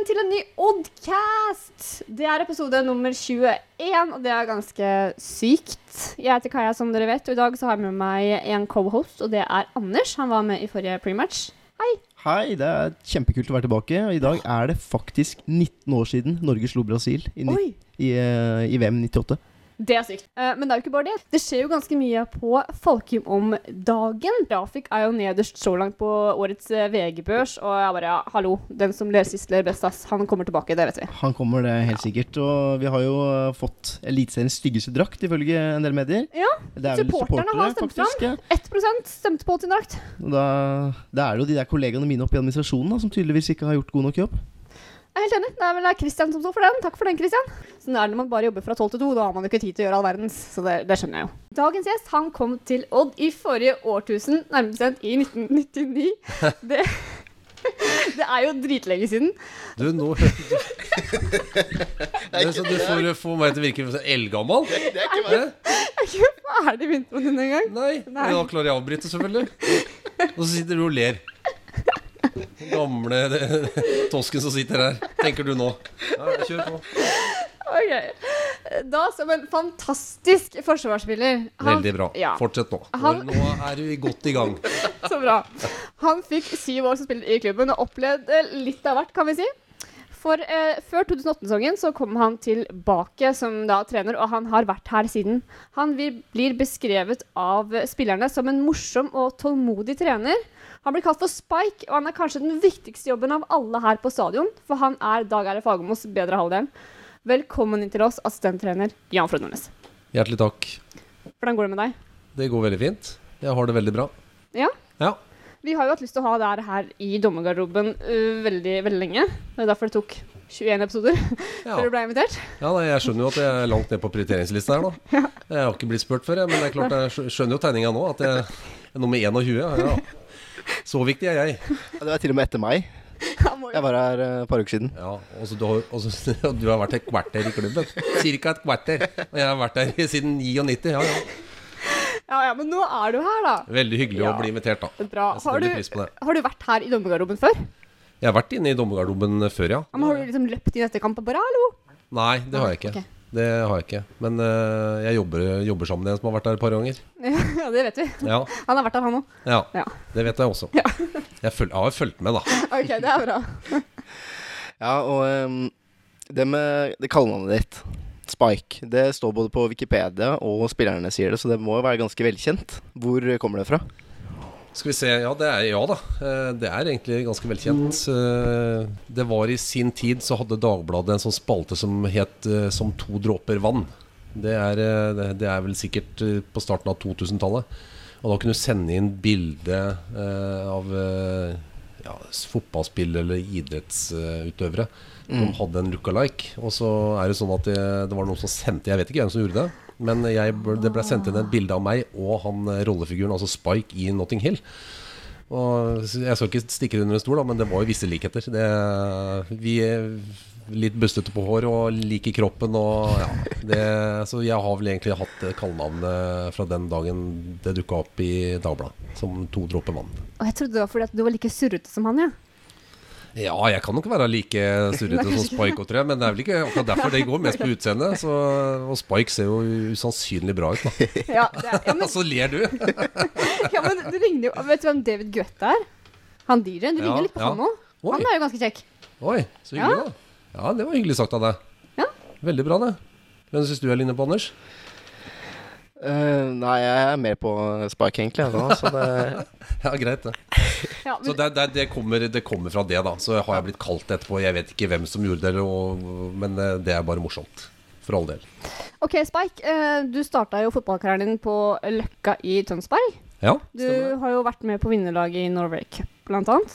igjen til en ny Oddcast! Det er episode nummer 21, og det er ganske sykt. Jeg heter Kaja, som dere vet, og i dag så har jeg med meg en co-host, og det er Anders. Han var med i forrige prematch. Hei. Hei, det er kjempekult å være tilbake. Og i dag er det faktisk 19 år siden Norge slo Brasil i, i, eh, i VM 98. Det er sykt. Eh, men det er jo ikke bare det. Det skjer jo ganske mye på Falkum om dagen. Grafikk er jo nederst så langt på årets eh, VG-børs, og jeg bare ja, hallo, den som ler sist, ler best, ass. Han kommer tilbake, det vet vi. Han kommer det helt sikkert. Og vi har jo eh, fått Eliteseriens styggeste drakt, ifølge en del medier. Ja, er supporterne har stemt faktisk. fram. 1 stemte på sin drakt. Da, da er det jo de der kollegaene mine oppe i administrasjonen da, som tydeligvis ikke har gjort god nok jobb. Jeg er helt enig. Det er vel Christian som sto for den. Takk for den, Christian. Sånn er det når man bare jobber fra tolv til to. Da har man jo ikke tid til å gjøre all verdens. Så det, det skjønner jeg jo. Dagens gjest han kom til Odd i forrige årtusen, nærmere bestemt i 1999. Det, det er jo dritlenge siden. Du, nå det er så Du får få meg til å virke eldgammel. Det er ikke meg. Jeg er ikke ferdig med den engang. Nei. Nei. Men da klarer jeg å avbryte, selvfølgelig. Og så sitter du og ler. Den Gamle tosken som sitter her. Tenker du nå. Ja, kjør på. Ok. Da som en fantastisk forsvarsspiller. Han- Veldig bra. Ja, Fortsett nå. Nå, Han- nå er du godt i gang. så bra. Han fikk syv år som spiller i klubben og opplevde litt av hvert, kan vi si. For eh, Før 2018-sesongen så kom han tilbake som da trener, og han har vært her siden. Han blir beskrevet av spillerne som en morsom og tålmodig trener. Han blir kalt for Spike, og han er kanskje den viktigste jobben av alle her på stadion. For han er Dag Erle Fagermos bedre halvdel. Velkommen inn til oss, assistenttrener Jan Frode Nordnes. Hjertelig takk. Hvordan går det med deg? Det går veldig fint. Jeg har det veldig bra. Ja? Ja. Vi har jo hatt lyst til å ha det her- i dommergarderoben uh, veldig, veldig lenge. Det er derfor det tok 21 episoder Ja. før du ble invitert. Ja, nei, Jeg skjønner jo at jeg er langt ned på prioriteringslista her nå. Jeg har ikke blitt spurt før, jeg, men det er klart jeg skjønner jo tegninga nå. At jeg er nummer 21. Ja. Så viktig er jeg. Ja, det er til og med etter meg. Jeg var her eh, et par uker siden. Ja, og så du, har, og så, du har vært et kvarter i klubben. Cirka et kvarter. Og jeg har vært her siden 99. Ja, ja. Ja, ja, men nå er du her, da. Veldig hyggelig Ja. å bli invitert, da. Bra. Har du, på har du vært her i dommergarderoben før? Jeg har vært inne i dommergarderoben før, ja. Ja, men har du liksom løpt inn etter kamp og bare 'hallo'? Nei, det har jeg ikke. Ok. Det har jeg ikke. Men uh, jeg jobber, jobber sammen med en som har vært der et par ganger. Ja, det vet vi. Ja, Han har vært der, han òg. ja Ja. det vet jeg også. Jeg, føl, jeg har fulgt med, da. OK, det er bra. Ja, og um, det med det kallenavnet ditt, Spike, det står både på Wikipedia og spillerne sier det, så det må jo være ganske velkjent. Hvor kommer det fra? Skal vi se, ja det er ja da. Eh, Det er egentlig ganske velkjent. Mm. Det var i sin tid så hadde Dagbladet en sånn spalte som het eh, 'Som to dråper vann'. Det er, det- er vel sikkert på starten av 2000-tallet. Og da kunne du sende inn bilde av ja, s- fotballspill eller idrettsutøvere som hadde en lookalike. Og så er det sånn at det, det var noen som sendte Jeg vet ikke hvem som gjorde det. Men jeg, det ble sendt inn et bilde av meg og han eh, rollefiguren, altså Spike i Notting Hill. Og Jeg skal ikke stikke det under en stol, da, men det var jo visse likheter. Det, vi er litt bustete på hår og lik i kroppen og ja. Det, så jeg har vel egentlig hatt kallenavnet fra den dagen det dukka opp i Dagbladet, som to dråper vann. Og jeg trodde det var fordi at du var like surrete som han, ja. Ja, jeg kan nok være like surrete som Spike tror jeg, men det er vel ikke akkurat derfor det går mest på utseendet. Og Spike ser jo usannsynlig bra ut, da. Ja, er, ja, men, Så ler du. ja, men du ligner jo Vet du hvem David Guetta er? Han DJ-en. Du Ja, ligner litt på ja. han òg. Han er jo ganske kjekk. Oi, så hyggelig, da. Ja, det var hyggelig sagt av deg. Ja. Veldig bra, det. Hvem syns du er ligner på, Anders? Uh, nei, jeg er mer på Spike, egentlig. Altså, så det, Ja, greit, det. Ja, Så det, det, det, kommer, det kommer fra det, da. Så har jeg blitt kalt etterpå. Jeg vet ikke hvem som gjorde det, og, men eh, det er bare morsomt. For all del. OK, Spike. eh, du starta jo fotballkarrieren din på Løkka i Tønsberg. Ja, Du har jo vært med på vinnerlaget i Norway Cup, blant annet.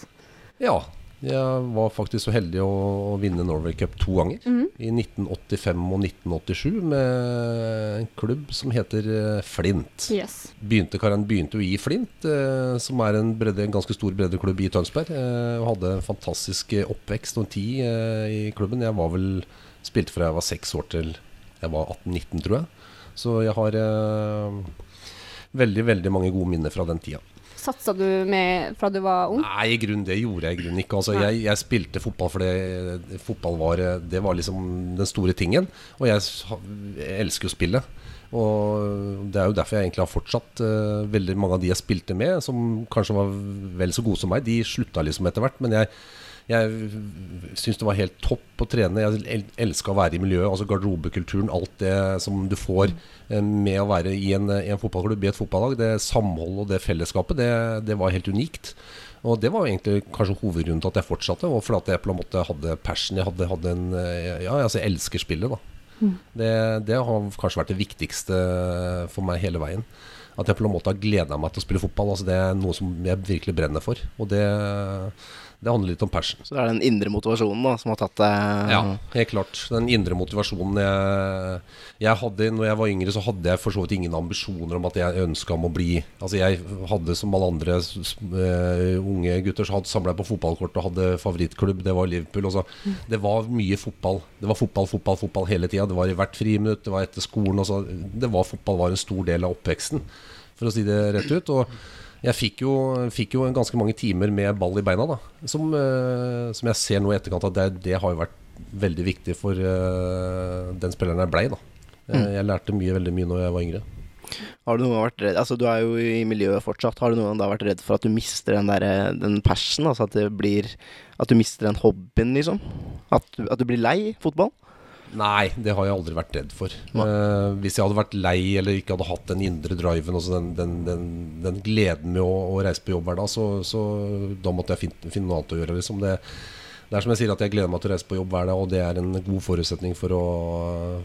Ja. Jeg var faktisk så heldig å, å vinne Norway Cup to ganger. Mm. I 1985 og 1987 med en klubb som heter eh, Flint. Yes. Begynte, karrieren begynte jo i Flint, eh, som er en, bredde, en ganske stor breddeklubb i Tønsberg. Eh, og hadde en fantastisk eh, oppvekst og en tid eh, i klubben. Jeg var vel spilte fra jeg var seks år til jeg var 18-19, tror jeg. Så jeg har eh, veldig, veldig mange gode minner fra den tida. Satsa du med fra du var ung? Nei, i grunn, det gjorde jeg i grunnen ikke. Altså, jeg, jeg spilte fotball fordi fotball var, det var liksom den store tingen. Og jeg, jeg elsker jo spillet. Og det er jo derfor jeg egentlig har fortsatt Uh, veldig mange av de jeg spilte med, som kanskje var vel så gode som meg, de slutta liksom etter hvert. Men jeg, jeg syns det var helt topp å trene. Jeg el elska å være i miljøet. Altså garderobekulturen, alt det som du får eh, med å være i en, i en fotballklubb, i et fotballag. Det samholdet og det fellesskapet, det, det var helt unikt. Og det var egentlig kanskje hovedgrunnen til at jeg fortsatte. Og fordi at jeg på en måte hadde passion. Jeg hadde, hadde en eh, Ja, altså jeg elsker spillet, da. Det, det har kanskje vært det viktigste for meg hele veien. At jeg på en måte har gleda meg til å spille fotball. Altså det er noe som jeg virkelig brenner for. Og det, det handler litt om passion. Så det er den indre motivasjonen da, som har tatt deg Ja, helt klart. Den indre motivasjonen jeg, jeg hadde Når jeg var yngre, så hadde jeg for så vidt ingen ambisjoner om at jeg ønska om å bli Altså Jeg hadde som alle andre eh, unge gutter så samla jeg på fotballkort og hadde favorittklubb. Det var Liverpool. Også. det var mye fotball. Det var fotball, fotball, fotball hele tida. Det var i hvert friminutt, det var etter skolen. Også. det var Fotball var en stor del av oppveksten, for å si det rett ut. Og jeg fikk jo, fikk jo ganske mange timer med ball i beina, da. Som, eh, som jeg ser nå i etterkant at det, det har jo vært veldig viktig for eh, den spilleren jeg blei, da. Eh, Jeg lærte mye, veldig mye når jeg var yngre. Har du noen gang vært redd Altså Du er jo i miljøet fortsatt. Har du noen gang da vært redd for at du mister den, der, den passion? Altså at det blir At du mister den hobbyen, liksom? At at du blir lei fotball? Nei, det har jeg aldri vært redd for. Uh, hvis jeg hadde vært lei eller ikke hadde hatt den indre driven, altså den, den, den, den gleden med å, å reise på jobb hver dag, så, så da måtte jeg finne, finne noe annet å gjøre. Liksom. Det, det er som jeg sier, at jeg gleder meg til å reise på jobb hver dag, og det er en god forutsetning for å,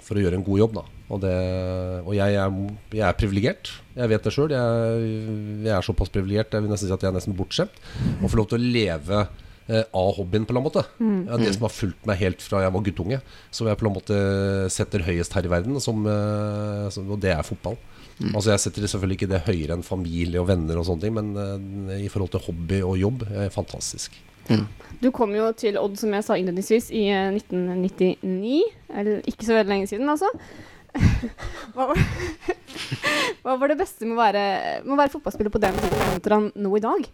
for å gjøre en god jobb. Da. Og, det, og jeg er, jeg er privilegert. Jeg vet det sjøl. Jeg, jeg er såpass privilegert, jeg vil nesten si at jeg er nesten bortskjemt. Å få lov til å leve av hobbyen, på en måte. Ja, det som har fulgt meg helt fra jeg var guttunge. Som jeg på en måte setter høyest her i verden, som, eh, som, og det er fotball. Altså Jeg setter selvfølgelig ikke det høyere enn familie og venner, og sånne ting men eh, i forhold til hobby og jobb, er fantastisk. Du kom jo til Odd, som jeg sa innledningsvis, i eh, 1999. Eller ikke så veldig lenge siden, altså. Hva var, hva var det beste med å være, med å være fotballspiller på den tiden kontra nå i dag?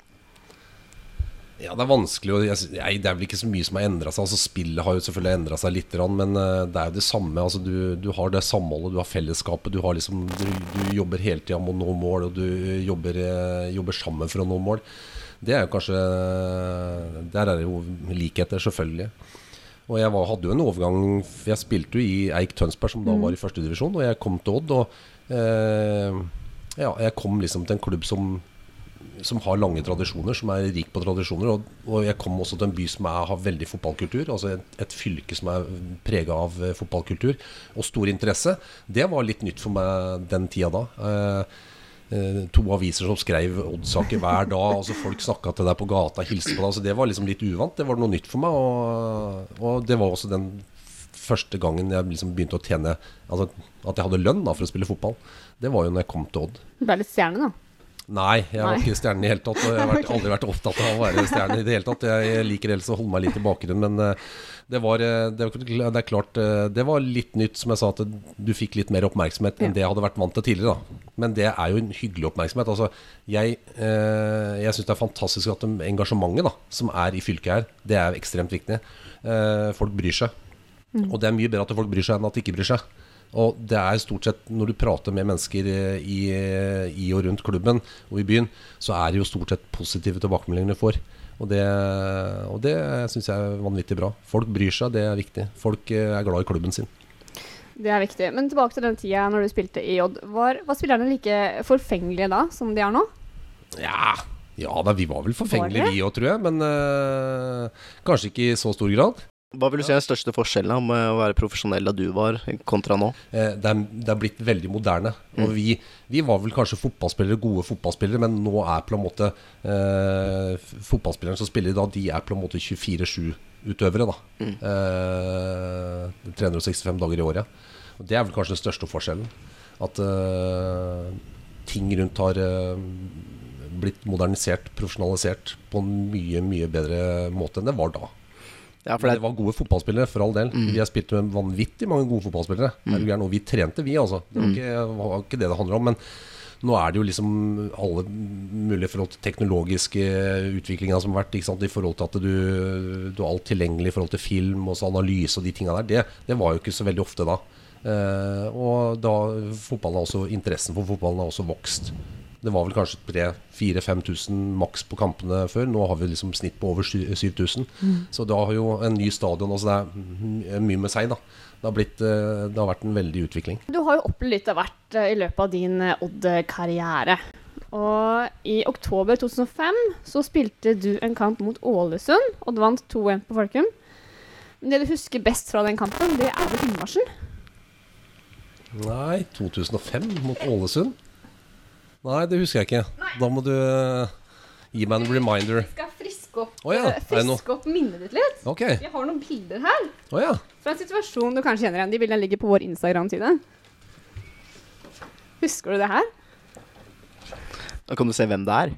Ja, det er vanskelig å Det er vel ikke så mye som har endra seg. Altså Spillet har jo selvfølgelig endra seg litt, men eh, det er jo det samme. Altså du, du har det samholdet, du har fellesskapet. Du, har liksom, du, du jobber hele tida med å nå mål, og du jobber, eh, jobber sammen for å nå mål. Det er jo kanskje Der er det jo likheter, selvfølgelig. Og jeg var, hadde jo en overgang Jeg spilte jo i Eik Tønsberg, som da var i førstedivisjon, og jeg kom til Odd. Og eh, ja, jeg kom liksom til en klubb som som har lange tradisjoner, som er rik på tradisjoner. Og, og jeg kom også til en by som er, har veldig fotballkultur. Altså et, et fylke som er prega av eh, fotballkultur og stor interesse. Det var litt nytt for meg den tida da. Eh, eh, to aviser som skrev Odd-saker hver dag. Altså Folk snakka til deg på gata, hilste på deg. Altså det var liksom litt uvant. Det var noe nytt for meg. Og, og det var også den første gangen jeg liksom begynte å tjene Altså at jeg hadde lønn da for å spille fotball. Det var jo når jeg kom til Odd. Du ble litt stjerne, da. Nei, jeg var ikke stjerne i det hele tatt. Og jeg har vært, aldri vært opptatt av å være stjerne i det hele tatt. Jeg liker helst å holde meg litt i bakgrunnen, men eh, det var eh, det, var- det er klart eh, Det var litt nytt, som jeg sa, at du fikk litt mer oppmerksomhet enn det jeg hadde vært vant til tidligere. da Men det er jo en hyggelig oppmerksomhet. Altså, jeg jeg syns det er fantastisk at de- engasjementet da som er i fylket her, det er ekstremt viktig. Folk bryr seg. Og det er mye bedre at folk bryr seg enn at de ikke bryr seg. Og det er stort sett når du prater med mennesker eh, i, i og rundt klubben og i byen, så er det jo stort sett positive tilbakemeldinger du får. Og det, og det syns jeg er vanvittig bra. Folk bryr seg, det er viktig. Folk eh, er glad i klubben sin. Det er viktig. Men tilbake til den tida når du spilte i Odd. Var, var spillerne like forfengelige da som de er nå? Ja, ja da, vi var vel forfengelige vi òg, tror jeg. Men øh, kanskje ikke i så stor grad. Hva vil du si er den største forskjellen med å være profesjonell da du var, kontra nå? Eh, det, er, det er blitt veldig moderne. Og vi, vi var vel kanskje fotballspillere, gode fotballspillere, men nå er på en måte eh, fotballspillerne som spiller i dag, de er på en måte 24-7-utøvere. da eh, 365 dager i året. Og Det er vel kanskje den største forskjellen. At eh, ting rundt har eh, blitt modernisert, profesjonalisert på en mye, mye bedre måte enn det var da. Ja, for det det var gode fotballspillere, for all del. Vi har spilt med vanvittig mange gode fotballspillere. Er gæren? Og vi trente, vi, altså. Det var ikke, var ikke det det handler om. Men Nå er det jo liksom alle mulige forhold til teknologiske utviklinga som har vært. I forhold til at du, du er alt tilgjengelig i forhold til film og analyse og de tinga der. Det, det var jo ikke så veldig ofte da. Eh, og da fotballen har også, interessen for fotballen har også vokst. Det var vel kanskje 3000-4000-5000 maks på kampene før. Nå har vi liksom snitt på over 7000. Så da har jo en ny stadion også, Det er mye med seg, da. Det har, blitt, eh, det har vært en veldig utvikling. Du har jo opplevd litt av hvert eh, i løpet av din eh, Odd-karriere. Og i oktober 2005 så spilte du en kamp mot Ålesund, Odd vant 2-1 på Folkum. Men det du husker best fra den kampen, det er vel innmarsjen? Nei, 2005 mot Ålesund? Nei, det husker jeg ikke. Da må du eh, gi meg en reminder. Vi Skal friske opp, oh, ja, eh, friske opp minnet ditt litt. Okay. Jeg har noen bilder her oh, ja. fra en situasjon du kanskje kjenner igjen. De bildene ligger på vår Instagram-side. Husker du det her? Da kan du se hvem det er.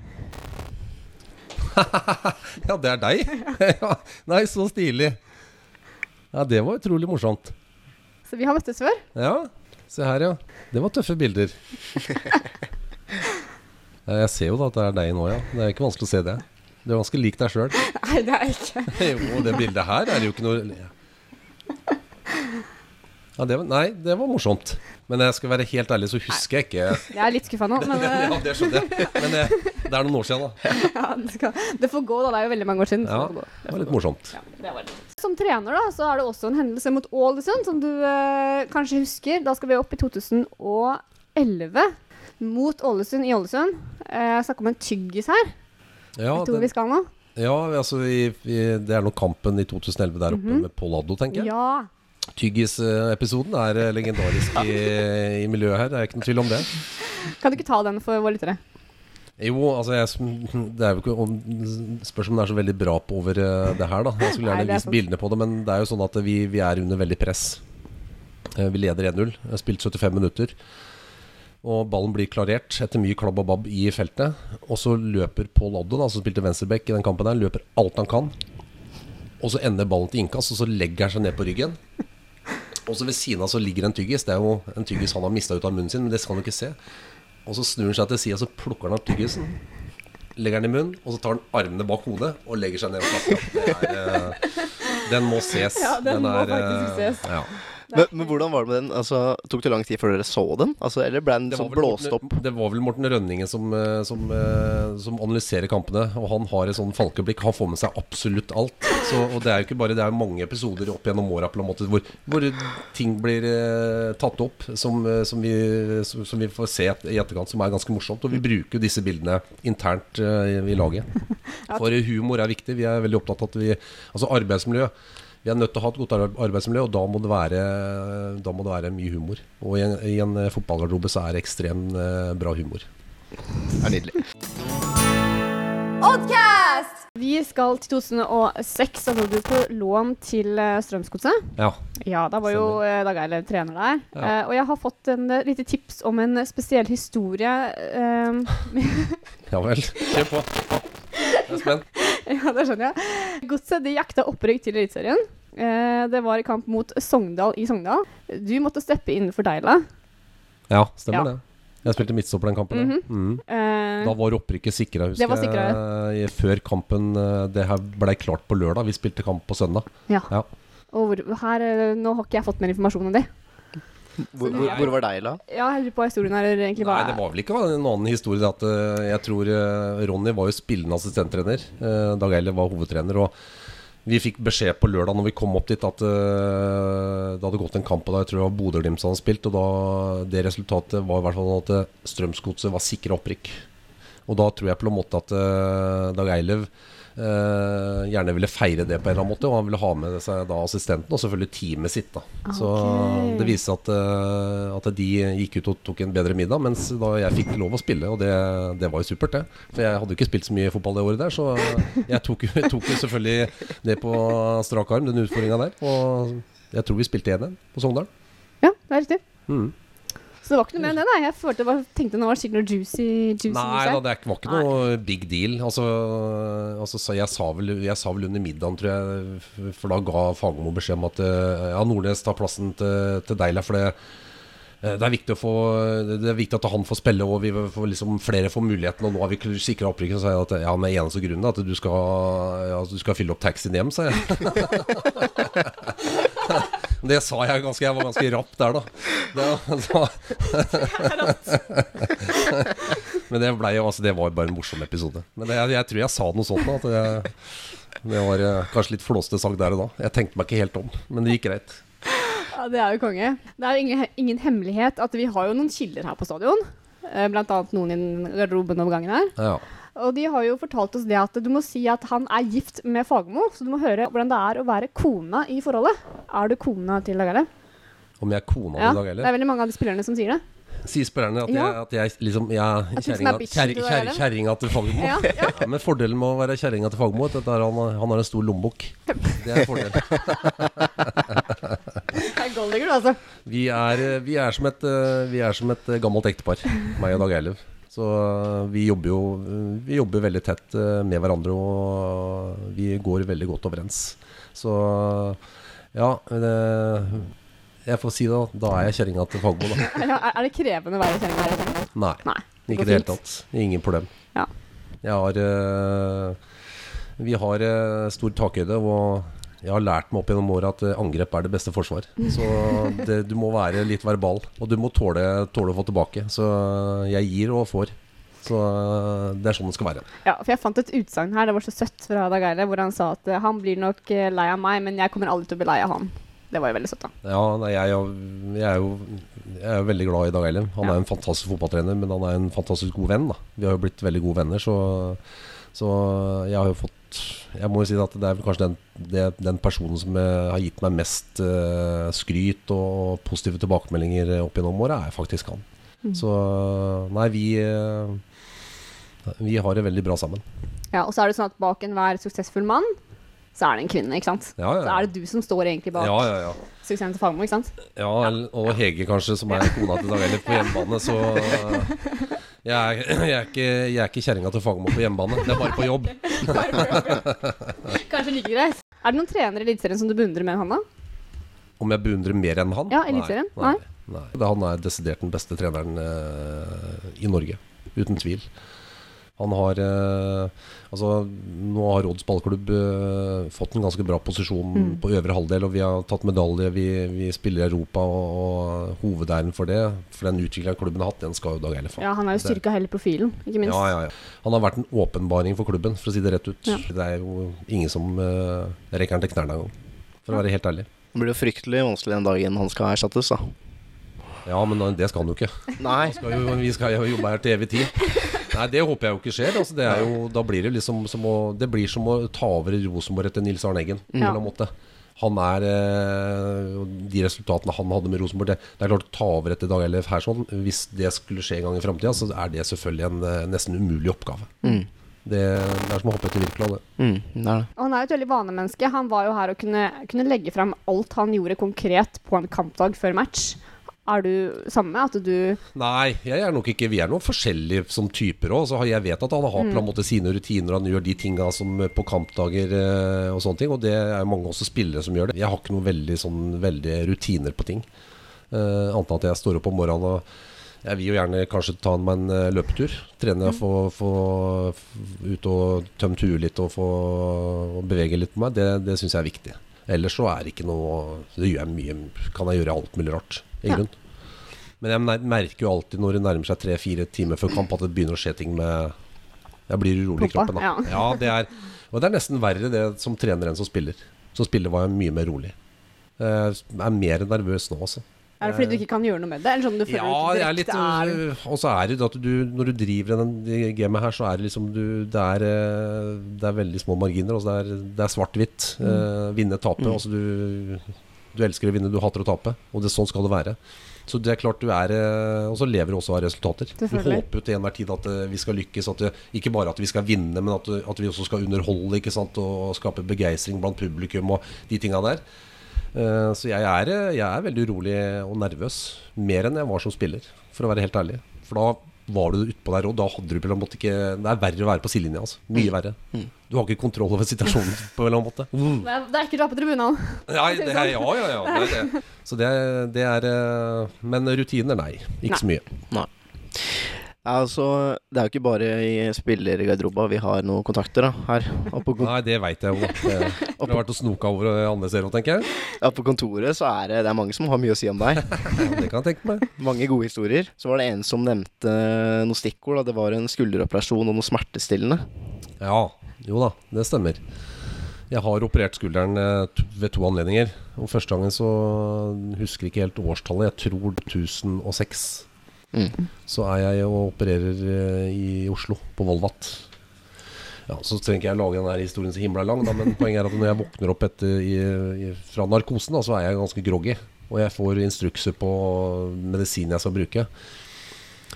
Ja, det er deg? ja. Nei, så stilig. Ja, det var utrolig morsomt. Så vi har møttes før. Ja, se her, ja. Det var tøffe bilder. Jeg ser jo da at det er deg nå, ja. Det er ikke vanskelig å se det. Du er ganske lik deg sjøl. Nei, det er jeg ikke. Jo, det bildet her er jo ikke noe ja, det var, Nei, det var morsomt. Men jeg skal være helt ærlig, så husker jeg ikke Jeg er litt skuffa nå, men eh, Ja, det skjønner jeg. Men det, det er noen år siden, da. ja, det, skal, det får gå, da. Det er jo veldig mange år siden. så Ja, det det var litt morsomt. Ja, var litt. Som trener da, så er det også en hendelse mot Ålesund som du eh, kanskje husker. Da skal vi opp i 2011 mot Ålesund i Ålesund. Eh, Jeg snakker om en tyggis her. Ja, jeg tror den, vi skal nå? ja altså i, i, det er nok kampen i 2011 der oppe med Paul Addo, tenker jeg. Ja. Tyggis-episoden er eh, legendarisk i, i miljøet her, det er ikke noe tvil om det. Kan du ikke ta den for våre lyttere? Jo, altså jeg, det er jo ikke om, Spørs om det er så veldig bra på over eh, det her, da. Jeg skulle gjerne er vist bildene på det, men det er jo sånn at vi, vi er under veldig press. Vi leder 1-0. Jeg har spilt 75 minutter. Og ballen blir klarert etter mye klabb og babb i feltet. Og så løper Paul Oddo, som spilte venstreback i den kampen, der, løper alt han kan. Og så ender ballen til innkast, og så legger han seg ned på ryggen. Og så ved siden av så ligger en tyggis. Det er jo en tyggis han har mista ut av munnen sin, men det skal han jo ikke se. Og så snur han seg til sida, så plukker han opp tyggisen. Legger den i munnen, og så tar han armene bak hodet og legger seg ned. Det er, eh, Den må ses. Ja, den må er, faktisk eh, ses. Ja. Men, men hvordan var det med den? Altså, Tok det lang tid før dere så den? Altså, eller ble den Det sånn blåst opp? Det var vel Morten Rønningen som, eh, som, eh, som analyserer kampene. Og han har et sånn falkeblikk. Han får med seg absolutt alt. Så, og det er jo ikke bare Det er mange episoder opp gjennom åra på en måte hvor, hvor ting blir eh, tatt opp som, som, vi, som, som vi får se i etterkant, som er ganske morsomt. Og vi bruker disse bildene internt eh, i laget. For humor er viktig. Vi er veldig opptatt av at vi Altså arbeidsmiljø. Vi er nødt til å ha et godt arbeidsmiljø, og da må det være, da må det være mye humor. Og i en, i en eh, fotballgarderobe så er det ekstremt eh, bra humor. Det er nydelig. Oddcast! Vi skal til 2006. Da var du på lån til uh, Strømsgodset. Ja. Ja, da var jo Dag Eilev trener der. Ja. Uh, og jeg har fått en uh, lite tips om en spesiell historie. Uh, ja vel. Kjør på. Jeg er spent. ja, det skjønner jeg. Godset de jakta opprykk til Eliteserien. Eh, det var i kamp mot Sogndal i Sogndal. Du måtte steppe inn for Deila. Ja, stemmer Ja. det. Jeg spilte midtstopper den kampen. ja. mm. Uh, Da var opprykket sikra, husker Det var jeg. Før kampen eh, Det her blei klart på lørdag. Vi spilte kamp på søndag. ja. Ja. Og hvor, her, eh, nå har ikke jeg fått mer informasjon om det. Hvor, hvor, hvor var Deila? Ja, jeg lurer på historien her egentlig Nei, det var vel ikke en annen historie. At, eh, jeg tror eh, Ronny var jo spillende assistenttrener. eh, Dag Eiler var hovedtrener. Og vi fikk beskjed på lørdag når vi kom opp dit at det hadde gått en kamp, og da jeg tror det var Bodø-Glimt som hadde spilt. Og da det resultatet var i hvert fall at Strømsgodset var sikra opprykk. Og da tror jeg på en måte at Dag Eilev eh, gjerne ville feire det på en eller annen måte. Og han ville ha med seg da assistenten og selvfølgelig teamet sitt. da Så det viste seg at, eh, at de gikk ut og tok en bedre middag, mens da jeg fikk lov å spille. Og det, det var jo supert, det. For jeg hadde jo ikke spilt så mye fotball det året der, så jeg tok, jeg tok jo selvfølgelig det på strak arm, den utfordringa der. Og jeg tror vi spilte 1-1 på Sogndal. Ja, det er riktig. Mm. Så det var ikke noe mer enn det, nei. Jeg følte det var, tenkte nå var det sikkert noe juicy, juicy Nei da, det var ikke noe big deal. Altså, altså jeg, sa vel, jeg sa vel under middagen, tror jeg, for da ga Fagermo beskjed om at eh, ja, Nordnes tar plassen til, til Deila. For det, eh, det er, få, det er viktig at han får spille, og vi får liksom flere får muligheten. Og nå har vi sikra opprykket. Så sa jeg at ja, med eneste grunnen at du skal, ja, du skal fylle opp taxien hjem, sa jeg. det sa jeg ganske Jeg var ganske rapp der, da. Det, men det, ble, jo altså, det var bare en morsom episode. Men det, jeg, jeg, tror jeg sa noe sånt. Da, at jeg, det var eh, kanskje litt flåste sagt der og da. Jeg tenkte meg ikke helt om, men det gikk greit. Ja, Det er jo konge. Det er ingen, ingen hemmelighet at vi har jo noen kilder her på stadion. Eh, blant annet noen i garderoben om gangen her. Ja. Og de har jo fortalt oss det at du må si at han er gift med Fagermo, så du må høre hvordan det er å være kona i forholdet. Er du kona til Dag Eilif? Om jeg er kona Ja, i dag, det er veldig mange av de spillerne som sier det. Sier spillerne at, Ja. jeg, at jeg liksom jeg, er kjerringa til til Fagermo. Ja, ja. Men fordelen med å være kjerringa til Fagermo er at han, han har en stor lommebok. Det er en fordel. Det er golddigger, du, altså. Vi er, eh, vi er, som, et, eh, vi er som et eh, gammelt ektepar, meg og Dag Eilev. Så eh, vi jobber jo Vi jobber veldig tett eh, med hverandre, og vi går veldig godt overens. Så ja det, Jeg får si det, da. Da er jeg kjerringa til Fagmo, da. Er- det krevende å være kjerringa? Nei. Nei. Ikke i det hele tatt. Ingen problem. Ja. Jeg har eh, Vi har eh, stor takhøyde, og jeg har lært meg opp gjennom året at eh, angrep er det beste forsvar. Så det, du må være litt verbal, og du må tåle, tåle å få tilbake. Så jeg gir og får. Så eh, det er sånn det skal være. Ja, for jeg fant et utsagn her, det var så søtt fra Dag Eile, hvor han sa at eh, han blir nok lei av meg, men jeg kommer aldri til å bli lei av han. Det var jo veldig søtt, da. Ja, nei, jeg, jeg, er jo, jeg er jo veldig glad i Dag Eilem. Han Ja. er en fantastisk fotballtrener, men han er en fantastisk god venn. Da. Vi har jo blitt veldig gode venner, så, så jeg har jo fått Jeg må jo si at det er kanskje den, det, den personen som eh, har gitt meg mest uh, skryt og positive tilbakemeldinger opp gjennom året, er faktisk han. Mm. Så nei, vi eh, Vi har det veldig bra sammen. Ja, Og så er det sånn at bak enhver suksessfull mann, så er det en kvinne, ikke sant? Ja, ja, Så er det du som står egentlig bak Ja, ja, ja. suksessen til Fagmo, ikke sant? Ja, og Hege kanskje, som er kona til Dag Eilif på hjemmebane. Så eh, jeg er, jeg er ikke, jeg er ikke kjerringa til Fagermo på hjemmebane. Det er bare på jobb. Kanskje like greit. Er det noen trenere i Eliteserien som du beundrer mer enn han, da? Om jeg beundrer mer enn han? Ja, Eliteserien? Nei, nei, nei. Han er desidert den beste treneren eh, i Norge. Uten tvil. Han har eh, Altså, nå har Odds ballklubb eh, fått en ganske bra posisjon Mm. på øvre halvdel, og vi har tatt medalje. Vi, vi spiller i Europa, og, og hovedæren for det, for den utviklinga klubben har hatt, den skal jo Dag Eilif ha. Ja, Han har jo styrka hele profilen, ikke minst. Ja, ja, ja. Han har vært en åpenbaring for klubben, for å si det rett ut. Ja. Det er jo ingen som uh, rekker han til knærne engang, for å være helt ærlig. Det blir jo fryktelig vanskelig den dagen han skal erstattes, da. Ja, men det skal han jo ikke. Nei. Skal jo, vi skal jo jobbe her til evig tid. Nei, det håper jeg jo ikke skjer. Altså, det er jo, da blir det liksom som å Det blir som å ta over Rosenborg etter Nils Arne Eggen. På en Ja. måte. Han er eh, De resultatene han hadde med Rosenborg det, det er klart å ta over etter Dag Eilif her sånn. Hvis det skulle skje en gang i framtida, så er det selvfølgelig en eh, nesten umulig oppgave. Mm. Det, det er som å hoppe etter Wirkola, det. Mm, det det. Han er jo et veldig vanemenneske. Han var jo her og kunne, kunne legge fram alt han gjorde konkret på en kampdag før match. Er du samme? At du Nei, jeg er nok ikke Vi er noen forskjellige som typer òg. Jeg vet at han har på en måte sine rutiner. Han gjør de tinga som på kampdager eh, og sånne ting. Og det er mange også spillere som gjør det. Jeg har ikke noen veldig, sånn, veldig rutiner på ting. Uh, annet enn at jeg står opp om morgenen og jeg vil jo gjerne kanskje ta meg en eh, løpetur. Trene, få, få ut og tømt huet litt og få og bevege litt på meg. Det, det syns jeg er viktig. Ellers så er det ikke noe Det gjør jeg mye Kan jeg gjøre alt mulig rart, i Ja. grunn. Men jeg merker jo alltid når det nærmer seg tre-fire timer før kamp, at det begynner å skje ting med Jeg blir urolig i kroppen. Da. ja. Det er, og det er nesten verre det som trener enn som spiller. Som spiller var jeg mye mer rolig. Jeg er mer nervøs nå, altså. Er det fordi du ikke kan gjøre noe med det? Eller sånn du føler Ja, du ikke direkte er øh, Og så er det at du Når du driver den gamet her, så er det liksom du, det, er, øh, det er veldig små marginer. Altså det er, det er svart-hvitt. øh, vinne, tape. Mm. Altså du, du elsker å vinne, du hater å tape. Og det, sånn skal det være. Så det er klart du er Og så lever du også av resultater. Du håper jo til enhver tid at vi skal lykkes. At det, ikke bare at vi skal vinne, men at, at vi også skal underholde og skape begeistring blant publikum og de tinga der. Eh, Så jeg er, jeg er veldig urolig og nervøs. Mer enn jeg var som spiller, for å være helt ærlig. For da var du utpå der og Da hadde du på en måte ikke Det er verre å være på sidelinja. Altså. Mye verre. Du har ikke kontroll over situasjonen på en eller annen måte. Det er, det er ikke du er på tribunene. Nei, det er, ja, ja, ja. Det er det. Så det, det er eh, Men rutiner, nei. Ikke så mye. Nei. Altså, det er jo ikke bare i spillergarderoba vi har noen kontakter da, her. Nei, det veit jeg jo. Du har vært og snoka over andre steder tenker jeg. ja, på kontoret så er det, det er mange som har mye å si om deg. Ja, det kan jeg tenke meg. Mange gode historier. Så var det en som nevnte noen stikkord. Da. Det var en skulderoperasjon og noe smertestillende. Ja, jo da, det stemmer. Jeg har operert skulderen eh, ved to anledninger. Og første gangen så husker jeg ikke helt årstallet. Jeg tror 1006. Mm. Så er jeg og opererer eh, i Oslo, på Volvat. Ja, Så trenger ikke jeg lage der historien så himla lang, da, men poenget er at når jeg våkner opp etter, i, i, fra narkosen, da, så er jeg ganske groggy. Og jeg får instrukser på medisin jeg skal bruke.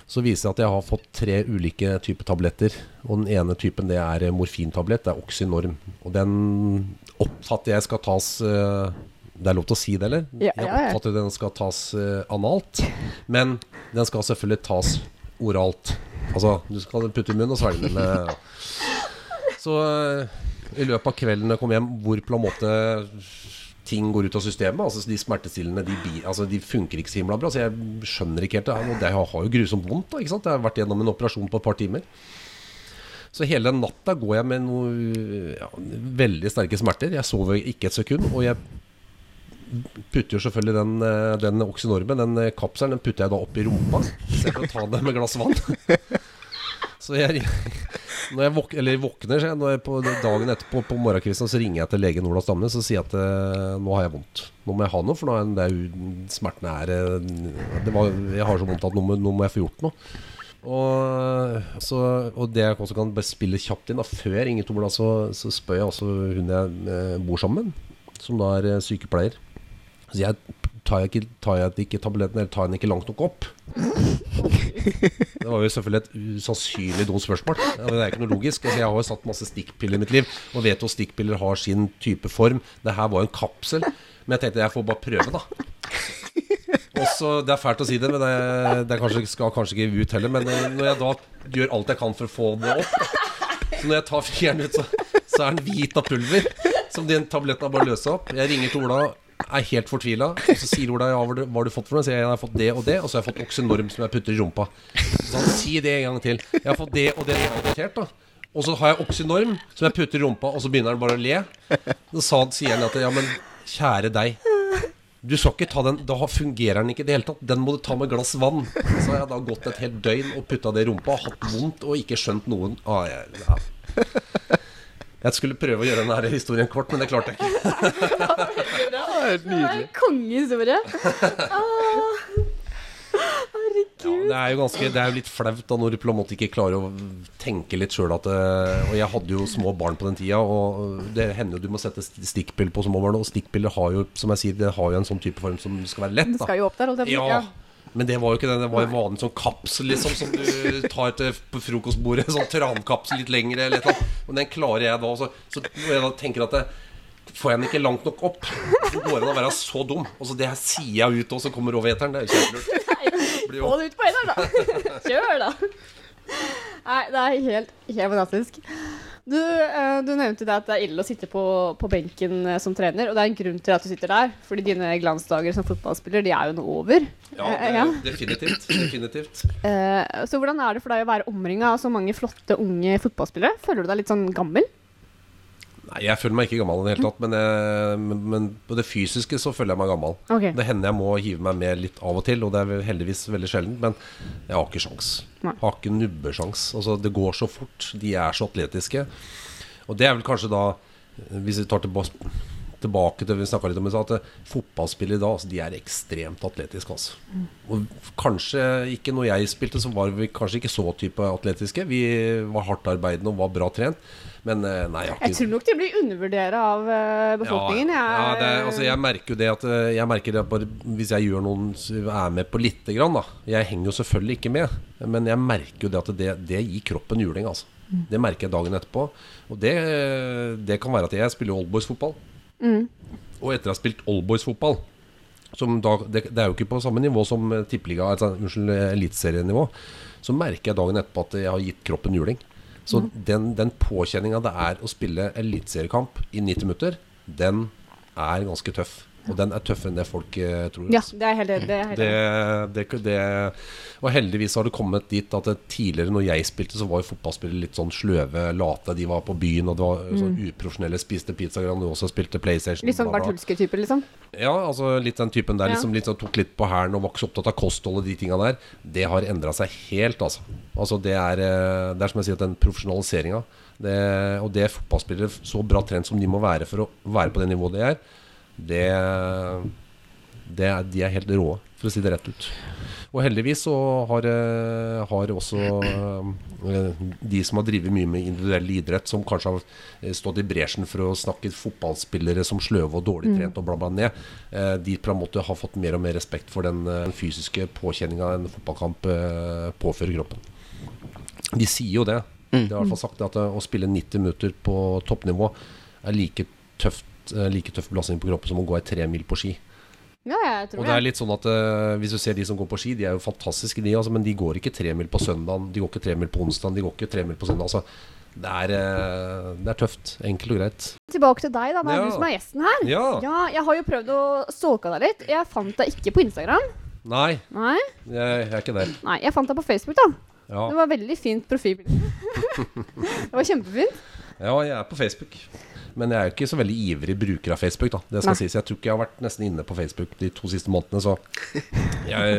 Så viser det at jeg har fått tre ulike typer tabletter. Og den ene typen det er morfintablett. Det er Oxynorm. Og den oppfatter jeg skal tas eh, Det er lov til å si det, eller? Ja, Jeg ja, Jeg oppfatter den skal tas uh, analt. Men den skal selvfølgelig tas oralt. Altså, du skal putte i munnen og svelge den med Så uh, i løpet av kvelden jeg kom hjem, hvor på en måte ting går ut av systemet. Altså De smertestillende de, bi- altså, de funker ikke så himla bra. Så jeg skjønner ikke helt det. Og det har jo grusomt vondt. da, ikke sant? Jeg har vært gjennom en operasjon på et par timer. Så hele natta går jeg med noe ja, veldig sterke smerter. Jeg sover ikke et sekund. Og jeg putter jo selvfølgelig den, eh, den Oxynormen, den eh, kapselen, den putter jeg da opp i rumpa. Så jeg kan ta den med glass vann. Så jeg, når jeg våk, våkner jeg, når jeg på dagen etterpå på morgenkvisten, så ringer jeg til legen Ola Stamnes så sier at eh, nå har jeg vondt. Nå må jeg ha noe, for nå er det er smertene er var, Jeg har så vondt at nå må, nå må jeg få gjort noe. Og, så, og det jeg også kan bare spille kjapt inn da, Før jeg ringer så, så spør jeg også hun jeg bor sammen med, som da er sykepleier. Så jeg tar jeg ikke, tar jeg ikke tabletten, eller tar jeg den ikke langt nok opp? Det var jo selvfølgelig et usannsynlig dumt spørsmål. Det er ikke noe logisk. Altså, jeg har jo satt masse stikkpiller i mitt liv, og vet jo at stikkpiller har sin type form. Det her var jo en kapsel. Men jeg tenkte jeg får bare prøve, da. Også, Det er fælt å si det, men det, det kanskje, skal kanskje ikke ut heller. Men eh, når jeg da gjør alt jeg kan for å få det opp Så når jeg tar fingeren ut, så, så er den hvit av pulver. Som den tabletten har bare løst opp. Jeg ringer til Ola, er helt fortvila. Og så sier Ola ja, hva har du- fått for noe? Så jeg jeg har fått det og det, og så har jeg fått Oxynorm som jeg putter i rumpa. Så han sier det en gang til. Jeg har fått det og det. Er da. Og så har jeg Oxynorm som jeg putter i rumpa, og så begynner han bare å le. Så sier han at ja, men kjære deg. Du skal ikke ta den Da fungerer den ikke i det hele tatt. Den må du ta med glass vann. Så har jeg da gått et helt døgn og putta det i rumpa, hatt vondt og ikke skjønt noen ah, jeg, ja. Jeg skulle prøve å gjøre denne historien kort, men det klarte jeg ikke. det var Helt nydelig. Kongehistorie. Herregud. Ja, det er jo ganske Det er jo litt flaut da når du på en måte ikke klarer å tenke litt sjøl at eh, Og jeg hadde jo små barn på den tida, og det hender jo du må sette stikkpill stikkpiller på små barn. Og stikkpiller har jo, som jeg sier, det har jo en sånn type form som skal være lett. Det da skal jo opp der, holdt jeg på å si. Men det var jo ikke den, Det var jo vanlig sånn kapsel liksom som du tar til på frokostbordet. Sånn trankapsel litt lengre eller noe. Og den klarer jeg da. Så, så når jeg da tenker at det, Får jeg den ikke langt nok opp, så går det an å være så dum. Og så det her sier jeg ut, og så kommer over eteren. Det er jo kjempelurt. Få det ut på eneren, da. Kjør, da. Nei, det er helt, helt fantastisk. Du, eh, du nevnte det at det er ille å sitte på, på benken eh, som trener, og det er en grunn til at du sitter der. Fordi dine glansdager som fotballspiller, de er jo nå over. Ja, Eh, det, ja. definitivt. Definitivt. Så hvordan er det for deg å være omringa av så mange flotte unge fotballspillere? Føler du deg litt sånn gammel? Nei, jeg føler meg ikke gammel i det hele tatt. Men, jeg, men, men på det fysiske så føler jeg meg gammel. Okay. Det hender jeg må hive meg med litt av og til, og det er heldigvis veldig sjelden. Men jeg har ikke sjans. Nei. Har ikke nubbesjans. Altså, det går så fort. De er så atletiske. Og det er vel kanskje da, hvis vi tar tilbake, tilbake til vi litt om at fotballspillere i dag altså, de er ekstremt atletiske. Altså. Og kanskje ikke når jeg spilte, så var vi kanskje ikke så type atletiske. Vi var hardt arbeidende og var bra trent. Men eh, nei, jeg Jeg tror nok de blir undervurdert av eh, befolkningen. ja, ja det, er- altså jeg merker jo det at eh, Jeg merker det at bare hvis jeg gjør noen er med på lite grann, da. Jeg henger jo selvfølgelig ikke med, men jeg merker jo det at det, det gir kroppen juling, altså. Det merker jeg dagen etterpå. Og det, det kan være at jeg spiller oldboys-fotball. Og etter å ha spilt oldboys-fotball, som da, det, det er jo ikke på samme nivå som eh, tippeliga, altså, unnskyld, eh, eliteserienivå. Så merker jeg dagen etterpå at jeg har gitt kroppen juling. Så den, den påkjenninga det er å spille eliteseriekamp i 90 minutter, den er ganske tøff. Og den er tøffere enn det folk eh, tror. Ja, det er helt det er helt Det, enig. det, det, og heldigvis har det kommet dit at tidligere når jeg spilte, så var jo fotballspillere litt sånn sløve, late. De var på byen, og det var sånn uprofesjonelle, spiste pizza Grandiosa, spilte PlayStation. Mm. Litt sånn bla. Liksom. Ja, altså litt den typen der. Liksom, litt sånn, tok litt på hælen og var ikke så opptatt av kosthold og de tinga der. Det har endra seg helt, altså. altså det, er, eh, det er som jeg sier, den profesjonaliseringa. Det, og det fotballspillere så bra trent som de må være for å være på det nivået de er, det, det er, de er helt rå, for å si det rett ut. Og heldigvis så har, eh, har også eh, de som har drevet mye med individuell idrett, som kanskje har eh, stått i bresjen for å snakke fotballspillere som sløve og dårlig trent og bla, bla ned, de på en måte har fått mer og mer respekt for den fysiske påkjenninga en fotballkamp påfører kroppen. De sier jo det. De har i hvert fall sagt at å spille 90 minutter på toppnivå er like tøft like tøff belastning på kroppen som å gå ei tre mil på ski. Ja, jeg tror Og det er litt sånn at uh, Hvis du ser de som går på ski, de er jo fantastiske, de, altså, men de går ikke tre mil på søndagen, de går ikke tre mil på onsdagen, de går ikke tre mil på søndag. Altså, det, er, eh, det er tøft. Enkelt og greit. Tilbake til deg, da. Det er Ja. du som er gjesten her. Ja. Ja, jeg har jo prøvd å stalke deg litt. Jeg fant deg ikke på Instagram. Nei, Nei, jeg, jeg er ikke der. Nei jeg fant deg på Facebook, da. Ja. Det var veldig fint profilbilde. det var kjempefint. ja, jeg er på Facebook. Men jeg er jo ikke så veldig ivrig bruker av Facebook. da Det skal Nei. sies Jeg tror ikke jeg har vært nesten inne på Facebook de to siste månedene. Så jeg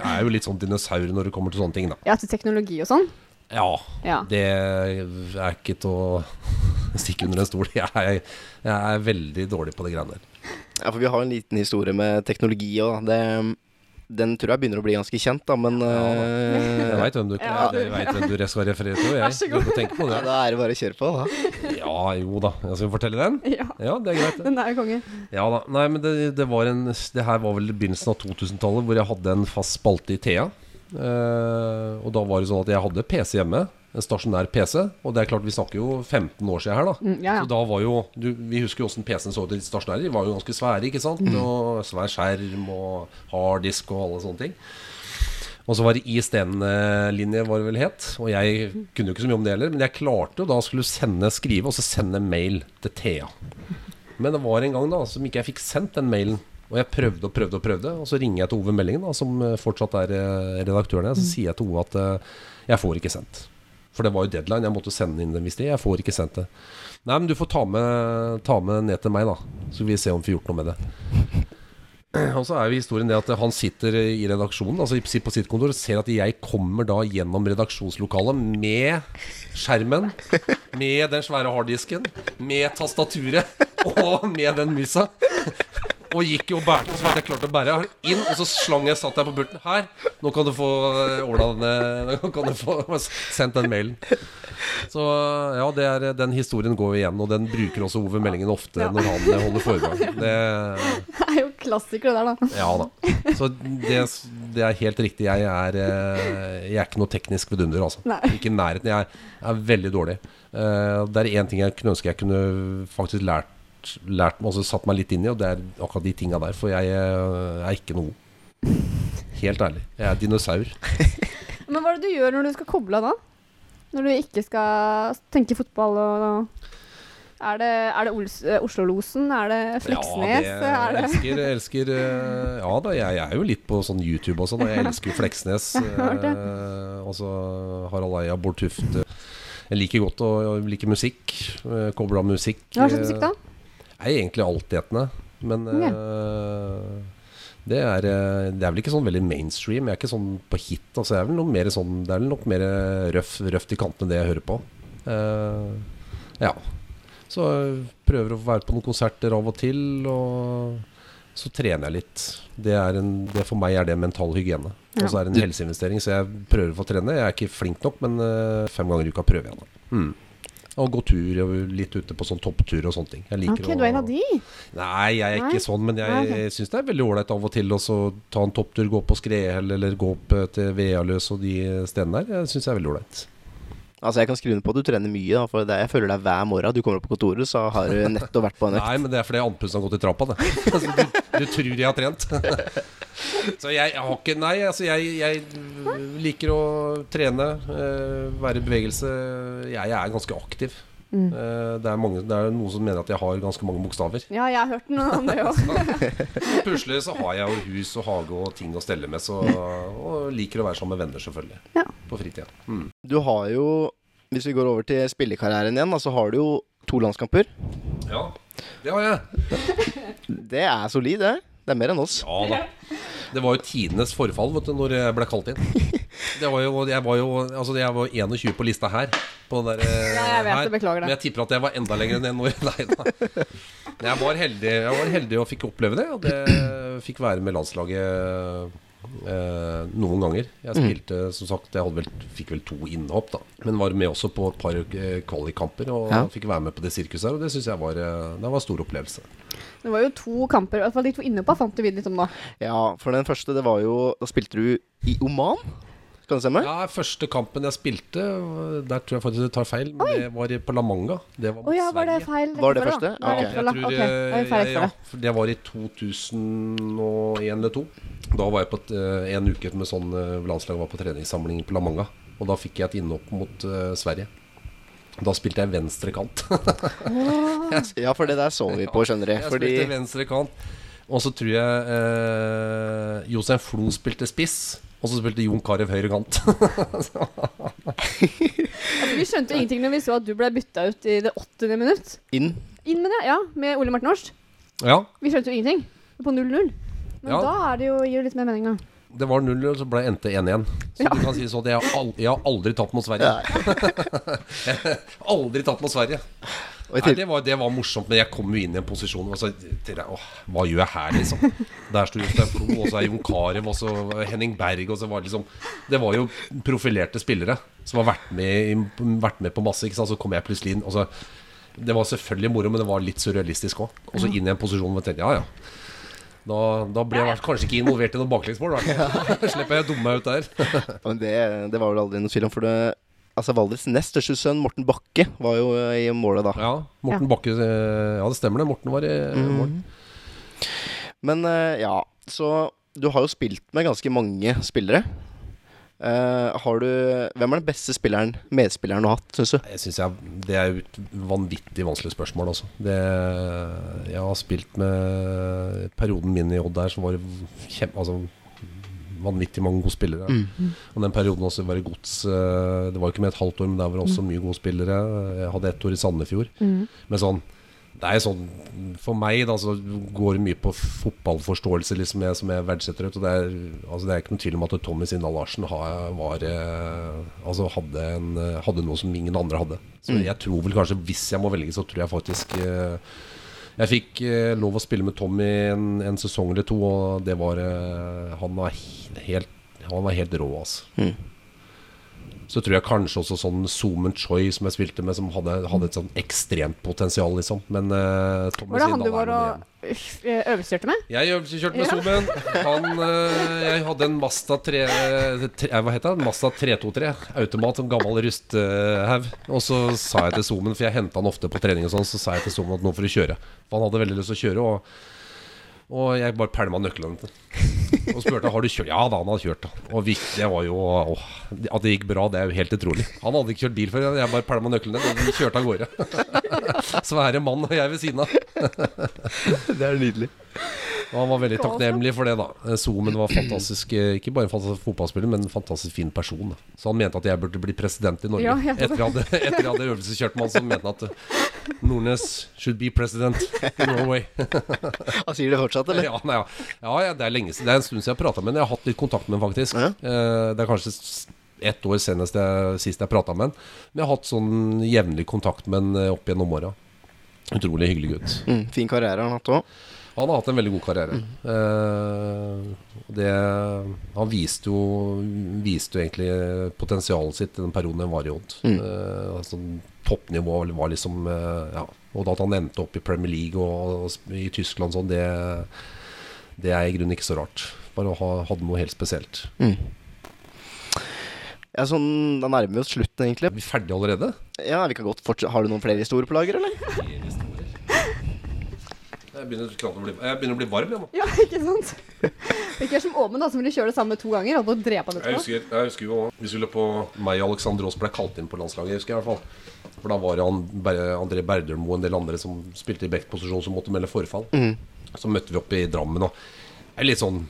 er jo litt sånn dinosaur når det kommer til sånne ting. da Ja, til teknologi og sånn. Ja, Ja. det er ikke til å stikke under en stol. Jeg er, jeg er veldig dårlig på det greiene der. Ja, for vi har en liten historie med teknologi òg. Den tror jeg begynner å bli ganske kjent, da, men Jeg eh, veit hvem, du- Ja. jeg vet hvem du skal referere til. Jeg. Du får tenke på ja, da er det bare å kjøre på, da. Ja, jo da. Jeg skal fortelle den? Ja, Ja, det er greit. den er jo konge. Ja da. Nei, men det, det var en Det her var vel i begynnelsen av 2000-tallet, hvor jeg hadde en fast spalte i Thea. Uh, og da var det sånn at jeg hadde PC hjemme. En stasjonær PC. Og det er klart, vi snakker jo 15 år siden her, da. Mm, ja, Så da var jo du, Vi husker jo åssen PC-en så ut i stasjonære. De var jo ganske svære, ikke sant? Og svær skjerm og harddisk og alle sånne ting. Og så var det ISDN-linje, var det vel het. Og jeg kunne jo ikke så mye om det heller, men jeg klarte jo da skulle sende, skrive og så sende mail til Thea. Men det var en gang da som ikke jeg fikk sendt den mailen. Og jeg prøvde og prøvde og prøvde. Og så ringer jeg til Ove Meldingen, da, som eh, fortsatt er eh, redaktøren her. Så sier jeg til Ove at eh, jeg får ikke sendt. For det var jo deadline. Jeg måtte sende inn den hvis det. Jeg får ikke sendt det. Nei, men du får ta med, ta med ned til meg, da. Så vi se om vi får gjort noe med det. Og så er jo historien det at han sitter i redaksjonen, altså på sitt kontor, og ser at jeg kommer da gjennom redaksjonslokalet med skjermen, med den svære harddisken, med tastaturet og med den musa. Og gikk jo og bærte så vidt jeg klarte å bære inn, og så slang jeg satt jeg på pulten. Her, nå kan du få Åla ordna denne Nå kan du få sendt den mailen. Så ja, det er, den historien går igjen, og den bruker også Ove Meldingen ofte Ja. når han eh, holder foredrag. Det Det er jo klassiker, det der, da. ja da. Så det, det er helt riktig. Jeg er, eh, jeg er ikke noe teknisk vidunder, altså. Nei. Ikke i nærheten. Jeg er, er veldig dårlig. Eh, Det er én ting jeg kunne ønske jeg kunne faktisk lært, lært meg, også satt meg litt inn i, og det er akkurat de tinga der. For jeg eh, er ikke noe god. Helt ærlig. Jeg er dinosaur. Men hva er det du gjør når du skal koble av da? Når du ikke skal tenke fotball og Er det, er det eh, Oslo-losen? Er det Fleksnes? Ja, det, elsker, elsker eh, Ja da, jeg, jeg er jo litt på sånn YouTube og sånn, og jeg elsker Fleksnes. eh, Og så Harald Eia, Bård Tufte. Jeg liker godt å jeg liker musikk. Kobla musikk. Hva slags musikk da? Jeg er egentlig altetende, men eh, det, er, eh, det er vel ikke sånn veldig mainstream. Jeg er ikke sånn på hit. Altså, jeg er vel noe mer sånn, det er vel nok mer røff, røft i kantene det jeg hører på. Uh, ja. Så jeg prøver å være på noen konserter av og til, og så trener jeg litt. Det, er en, det For meg er det mental hygiene. Og så er det en helseinvestering, så jeg prøver å få trene. Jeg er ikke flink nok, men fem ganger i uka prøver jeg. Da. Mm. Og gå tur, og litt ute på sånn topptur og sånne ting. Jeg liker Ok, du er en av de? Nei, jeg er Nei? ikke sånn, men jeg okay. syns det er veldig ålreit av og til å ta en topptur, gå på Skrehell eller gå opp eh, til Vealøs og de stedene der. Jeg syns det er veldig ålreit. Altså Jeg kan skrive under på at du trener mye, da, for det, jeg føler deg hver morgen. Du kommer opp på kontoret, så har du nettopp vært på en økt. Nei, men det er fordi andpusten har gått i trappa, det. Altså, du, du tror jeg har trent. Så jeg, jeg har ikke Nei, altså jeg, jeg liker å trene, uh, være i bevegelse. Jeg er ganske aktiv. Mm. Eh, det, er mange, det er noen som mener at jeg har ganske mange bokstaver. Ja, jeg har hørt noe om det òg. Pusler så har jeg jo hus og hage og ting å stelle med, så, og liker å være sammen med venner, selvfølgelig. Ja. På fritida. Mm. Du har jo, hvis vi går over til spillekarrieren igjen, så har du jo to landskamper. Ja, det har jeg. Det er solid, det. Det er mer enn oss. Ja da. Det var jo tidenes forfall vet du, når jeg ble kalt inn. Det var jo, jeg var jo altså jeg var 21 på lista her. På den der, eh, Ja, jeg vet her. det, beklager det. Men jeg tipper at jeg var enda lenger ned når. Nei da. Men jeg var heldig, jeg var heldig og fikk oppleve det. Og det fikk være med landslaget eh, noen ganger. Jeg Mm. spilte, som sagt, jeg hadde vel, fikk vel to innhopp, da. Men var med også på et par eh, kvalikkamper og Ja. fikk være med på det sirkuset her. Og det syns jeg var, eh, det var en stor opplevelse. Det var jo to kamper, i hvert fall de to innhoppa fant du vidt litt om da. Ja, for den første, det var jo Da spilte du i Oman? Kan det stemme? Ja, Første kampen jeg spilte, der tror jeg faktisk du tar feil, men det var på La Manga. Det var oh, ja, var det feil? Var det første? da? Var det Jeg tror okay. eh, er jeg, ja, det. var i 2001 eller 2002. Da var jeg på et, eh, en uke med sånn eh, landslag var på treningssamling på La Manga. Og da fikk jeg et innhopp mot uh, Sverige. Da spilte jeg venstre kant. Ja, for det der så vi på, skjønner du. Jeg Fordi spilte venstre kant. Og så tror jeg eh, Jostein Flo spilte spiss. Og så spilte Jon Carew høyre kant. Altså, vi skjønte jo ingenting når vi så at du ble bytta ut i det åttende minutt. inn Inn med det, ja, med Ole Martin Årst. ja, Vi skjønte jo ingenting. På 0-0. Men Ja. da er det jo, gir det litt mer mening, da. Det var 0-0, og så ble endte 1-1. Så Ja. du kan si sånn at jeg har, al jeg har aldri tapt mot Sverige. aldri tapt mot Sverige. Nei, det, var, det var morsomt, men jeg kom jo inn i en posisjon og så tenkte jeg, åh, Hva gjør jeg her, liksom? Der sto Jostein Flo, og så er Jon Carew, og så Henning Berg og så var det liksom Det var jo profilerte spillere som har vært med, vært med på masse, ikke sant. Så kom jeg plutselig inn. Og så, det var selvfølgelig moro, men det var litt surrealistisk òg. Og så inn i en posisjon hvor jeg tenkte ja, ja. Da, da blir jeg kanskje ikke involvert i noe baklengsmål. da. Slipper jeg å dumme meg ut der. Men det, det var vel aldri noe tvil om, for det Altså Valdres nest største sønn, Morten Bakke, var jo i målet da. Ja, Morten Bakke eh, Ja, det stemmer det. Morten var i Mm. mål. Men eh, ja, så du har jo spilt med ganske mange spillere. Eh, har du Hvem er den beste spilleren, medspilleren du har hatt, syns du? Jeg synes jeg, Det er et vanvittig vanskelig spørsmål. Altså. Det, jeg har spilt med perioden min i Odd der, som var kjempe, altså, vanvittig mange gode spillere. Og den perioden også var i gods eh, Det var ikke med et halvt år, men der var det også mye gode spillere. Jeg hadde ett år i Sandefjord. Men sånn det er sånn For meg da så går det mye på fotballforståelse liksom, jeg, som jeg verdsetter. Og det, er, altså, det er ikke noen tvil om at Tommy Sindal Larsen har, var, eh, altså, hadde, en, hadde noe som ingen andre hadde. Så jeg tror vel kanskje, hvis jeg må velge, så tror jeg faktisk eh, Jeg fikk eh, lov å spille med Tommy en, en sesong eller to, og det var eh, Han var helt, han var helt rå, altså. Mm. Så tror jeg kanskje også sånn Zoomen Choi, som jeg spilte med, som hadde, hadde et sånn ekstremt potensial, liksom. Men uh, Thomas Var det han du var og øh, øvelseskjørte med? Jeg øvelseskjørte med Zoomen. Han, eh, jeg hadde en Masta 3, tre, eh, Hva heter det? Masta 323 automat, en gammel rusthaug. Og så sa jeg til Zoomen, for jeg henta han ofte på trening og sånn, så sa jeg til Zoomen at nå får du kjøre. For han hadde veldig lyst til å kjøre, og, og jeg bare pælma nøklene til og spurte har du kjørt. Ja da, han hadde kjørt. Og det var jo åh, At det gikk bra, det er jo helt utrolig. Han hadde ikke kjørt bil før. Jeg bare pælma nøklene, og vi kjørte av gårde. Svære mann og jeg ved siden av. Det er nydelig. Og han var veldig takknemlig for det, da. Eh, Zoomen var fantastisk eh, Ikke bare en fantastisk fotballspiller, men en fantastisk fin person. Da. Så han mente at jeg burde bli president i Norge. Ja, jeg etter, at jeg hadde øvelseskjørt med han, så mente han at eh, Nordnes should be president in Norway. Han sier det fortsatt, eller? ja, nei, ja. ja, ja, det er lenge. Det er en stund siden jeg har prata med ham. Jeg har hatt litt kontakt med ham, faktisk. Ja. Eh, Det er kanskje ett år senest jeg, sist jeg prata med han. Men jeg har hatt sånn jevnlig kontakt med han opp gjennom åra. Utrolig hyggelig gutt. Mm, fin karriere har han hatt òg. Han har hatt en veldig god karriere. Eh, det, han viste jo, viste jo egentlig potensialet sitt i den perioden han var i Odd. Eh, altså, toppnivå var liksom eh, Ja. Og at han endte opp i Premier League og, og i Tyskland sånn, det, det er i grunnen ikke så rart. Bare ha, hadde noe helt spesielt. Ja, sånn, Da nærmer vi oss slutten, egentlig. Er vi ferdige allerede? Ja, vi kan godt fortsette. Har du noen flere historier på lager, eller? Jeg begynner, å bli, jeg begynner å bli varm, jeg nå. Ja, ikke sant? Ikke som Åmen, da, som ville kjøre det samme to ganger. Holdt på å drepe han Jeg husker, jeg husker jo Vi skulle på Meg og Alexander Aas ble kalt inn på landslaget, jeg husker jeg i hvert fall. For da var det han, André Berdølmo og en del andre som spilte i backposisjon, som måtte melde forfall. Så møtte vi opp i Drammen, og det er litt sånn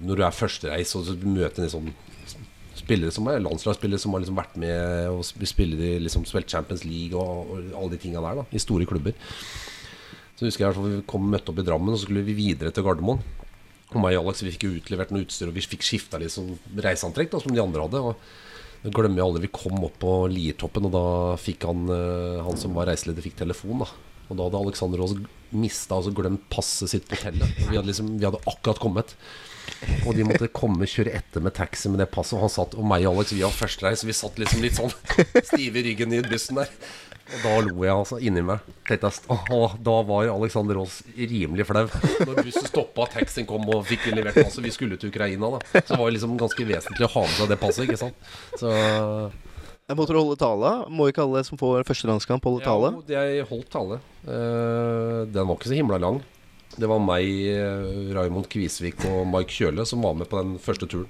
Når du er førstereis, og så du møter liksom spillere som er landslagsspillere som har liksom vært med og spiller i liksom Champions League og, og alle de tinga der, da, i store klubber. Så husker jeg vi kom møtte opp i Drammen, og så skulle vi videre til Gardermoen. Og meg og Alex vi fikk utlevert noe utstyr, og vi fikk skifta litt sånn reiseantrekk da, som de andre hadde. Og det glemmer jeg aldri. Vi kom opp på Liertoppen, og da fikk han, eh, han som var reiseleder, fikk telefon. da Og da hadde Alexander også mista altså glemt passet sitt på hotellet. Vi hadde, liksom, vi hadde akkurat kommet. Og de måtte komme kjøre etter med taxi med det passet. Og han satt, og meg og Alex vi var førstereis, vi satt liksom litt sånn stive i ryggen i bussen der. Og da lo jeg altså inni meg. Tenkte jeg, åh, da var Alexander Aas rimelig flau. Når bussen stoppa, taxien kom og fikk levert passet. Vi skulle til Ukraina, da. Så det var liksom ganske vesentlig å ha med seg det passet, ikke sant. Så Jeg måtte holde tale? Må ikke alle som får første landskamp, holde tale? Jo, jeg holdt tale. Eh, den var ikke så himla lang. Det var meg, eh, Raymond Kvisvik og Mike Kjøle som var med på den første turen.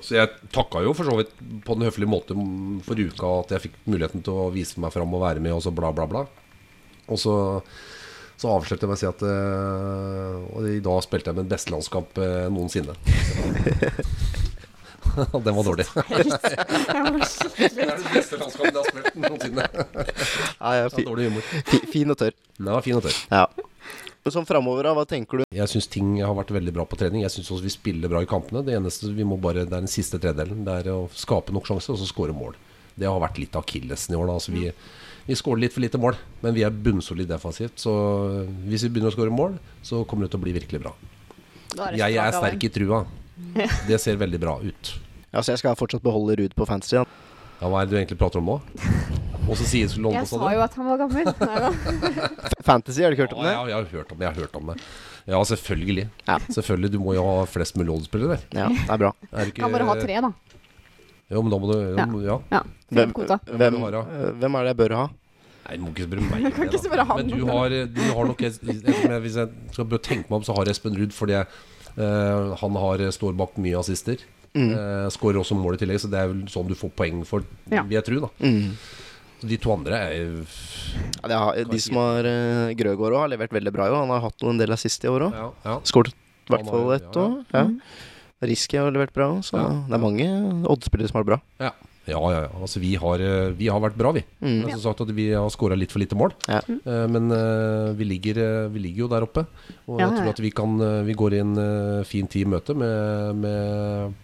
Så jeg takka jo for så vidt på den høflige måte m- for uka at jeg fikk muligheten til å vise meg fram og være med, og så bla, bla, bla. Og så, så avslørte jeg meg å si at eh, Og i dag spilte jeg min beste landskamp eh, noensinne. Og den var dårlig. Det er det beste landskapet jeg har spilt noensinne. Ja, ja, fin, Dårlig humor. fin og tørr. Den var fin og tørr. Ja. Men sånn framover, hva tenker du? Jeg syns ting har vært veldig bra på trening. Jeg syns også vi spiller bra i kampene. Det eneste vi må bare, det er den siste tredelen. Det er å skape nok sjanser og så skåre mål. Det har vært litt av akillesen i år. Da. Altså, vi, vi skårer litt for lite mål, men vi er bunnsolid defensivt. Så hvis vi begynner å skåre mål, så kommer det til å bli virkelig bra. Er jeg, Jeg er sterk i trua. Det ser veldig bra ut. Altså, jeg skal fortsatt beholde Ruud på fantasy. Ja. Ja, hva er det du egentlig prater om nå? Og så sier du en. Jeg sa jo at han var gammel. Fantasy, har du ikke hørt om det? ja, jeg har hørt om det. Jeg har hørt om det. Ja, selvfølgelig. Ja. Selvfølgelig, Du må jo ha flest mulig oddspillere. Ja, det er bra. Er det ikke- Kan bare ha tre, da. Jo, men da må du ja. ja. Ja. Hvem, Fem hvem, da? eh, hvem er det jeg bør ha? Nei, du må ikke spørre meg kan ikke spørre han Men du har, du har nok et- et- Hvis jeg skal tenke meg om, så har Espen Ruud fordi eh, han har, står bak mye assister. Mm. Uh, Skårer også mål i tillegg, så det er vel sånn du får poeng for, Ja. vil jeg tro. da Mm. De to andre er Ja, har, de som har uh, Grøgaard òg, har levert veldig bra. Jo. Han har hatt noen del assist i år òg. ja, ja. Skåret i hvert fall ett ja, ja. òg. Ja. Risky har levert bra òg, så Ja. det er mange Odd-spillere som har det bra. Ja, ja, ja, ja. Altså, vi, har, eh, vi har vært bra, vi. Mm. Men som sagt at Vi har skåra litt for lite mål. Ja. Uh, men uh, vi, ligger, uh, vi ligger jo der oppe. Og Ja, jeg tror ja. at vi, kan, vi går i en fin tid i møte med, med,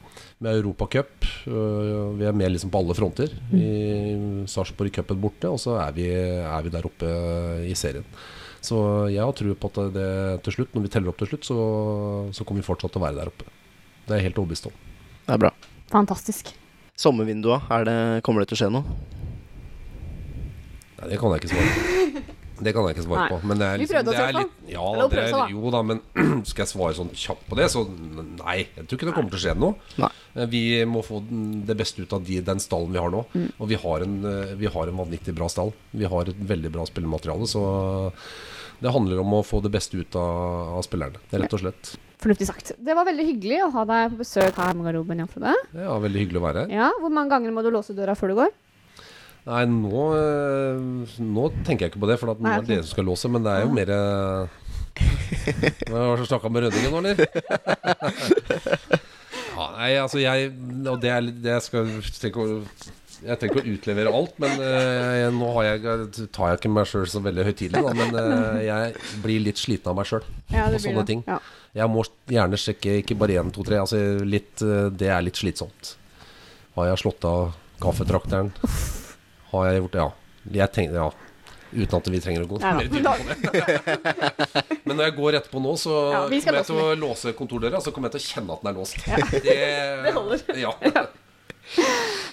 med Europacup. Uh, vi er med liksom på alle fronter. Mm. I Sarpsborg-cupen borte, og så er vi, er vi der oppe i serien. Så jeg har tro på at det til slutt, når vi teller opp til slutt, så, så kommer vi fortsatt til å være der oppe. Det er jeg helt overbevist om. Det er bra. Fantastisk. Sommervindua, er det, kommer det til å skje noe? Nei, det kan jeg ikke svare på. Det kan jeg ikke svare Nei. på. Men det er Vi liksom, prøvde oss er litt, ja, det er, jo da, men skal jeg svare sånn kjapt på det, så nei. Jeg tror ikke det kommer til å skje noe. Nei. Eh, Vi må få det beste ut av de, den stallen vi har nå. Mm. Og vi har, en, eh, vi har en vanvittig bra stall. Vi har et veldig bra spillemateriale. Så det handler om å få det beste ut av, av spillerne. Det er rett og slett. Fornuftig sagt. Det var veldig hyggelig å ha deg på besøk her Frode. Ja, veldig hyggelig å være her. Ja, Hvor mange ganger må du låse døra før du går? Nei, nå, eh, nå tenker jeg ikke på det, for at nå er det dere som skal låse. Men det er jo mer Hva Hva har du snakka med Rønningen nå, eller? ja, nei, altså jeg Og det er litt det jeg skal tenke å jeg trenger ikke å utlevere alt, men uh, nå har jeg, tar jeg ikke meg sjøl så veldig høytidelig. da, Men uh, jeg blir litt sliten av meg sjøl Ja, og sånne det. ting. Ja. Jeg må gjerne sjekke ikke bare én, to, tre. Altså litt, eh, det er litt slitsomt. Har jeg slått av kaffetrakteren? Har jeg gjort Ja. Jeg tenkte, ja. Uten at vi trenger å gå Nei mer dypt på det. Men når jeg går etterpå nå, så Ja, kommer jeg til å låse kontordøra. Så kommer jeg til å kjenne at den er låst. Det, Det holder. Ja.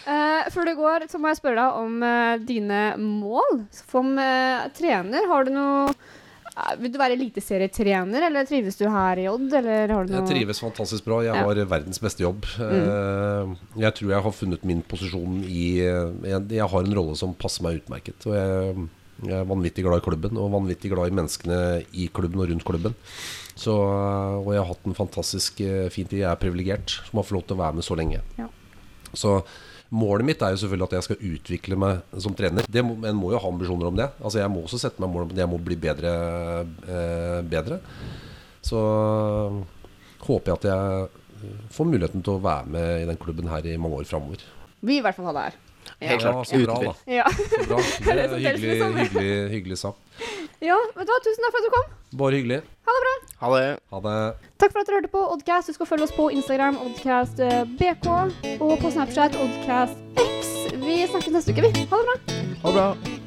Uh, før du går, så må jeg spørre deg om uh, dine mål. Som uh, trener, har du noe Vil du være eliteserietrener, eller trives du her i Odd? Eller har du Jeg trives fantastisk bra. Jeg Ja. har verdens beste jobb. Mm. Jeg tror jeg har funnet min posisjon i Jeg, jeg har en rolle som passer meg utmerket. Og jeg, jeg er vanvittig glad i klubben, og vanvittig glad i menneskene i klubben og rundt klubben. Så, og jeg har hatt en fantastisk eh, fin tid. Jeg er privilegert som har fått lov til å være med så lenge. Ja. Så målet mitt er jo selvfølgelig at jeg skal utvikle meg som trener. Det må, en må jo ha ambisjoner om det. Altså Jeg må også sette meg mål om det. jeg må bli bedre. Eh, bedre. Så håper jeg at jeg eh, får muligheten til å være med i den klubben her i mange år framover. Vi i hvert fall ha det her. Helt Ja, så bra, da. Ja. Så bra. Det er hyggelig, hyggelig, hyggelig sagt. ja, vet du hva, tusen takk for at du kom. Bare hyggelig. Ha det bra. Ha det. Ha det. Takk for at dere hørte på Oddcast. Husk å følge oss på Instagram, Oddcast eh, BK, og på Snapchat, Oddcast X. Vi snakkes neste uke, vi. Ha det bra. Ha det bra.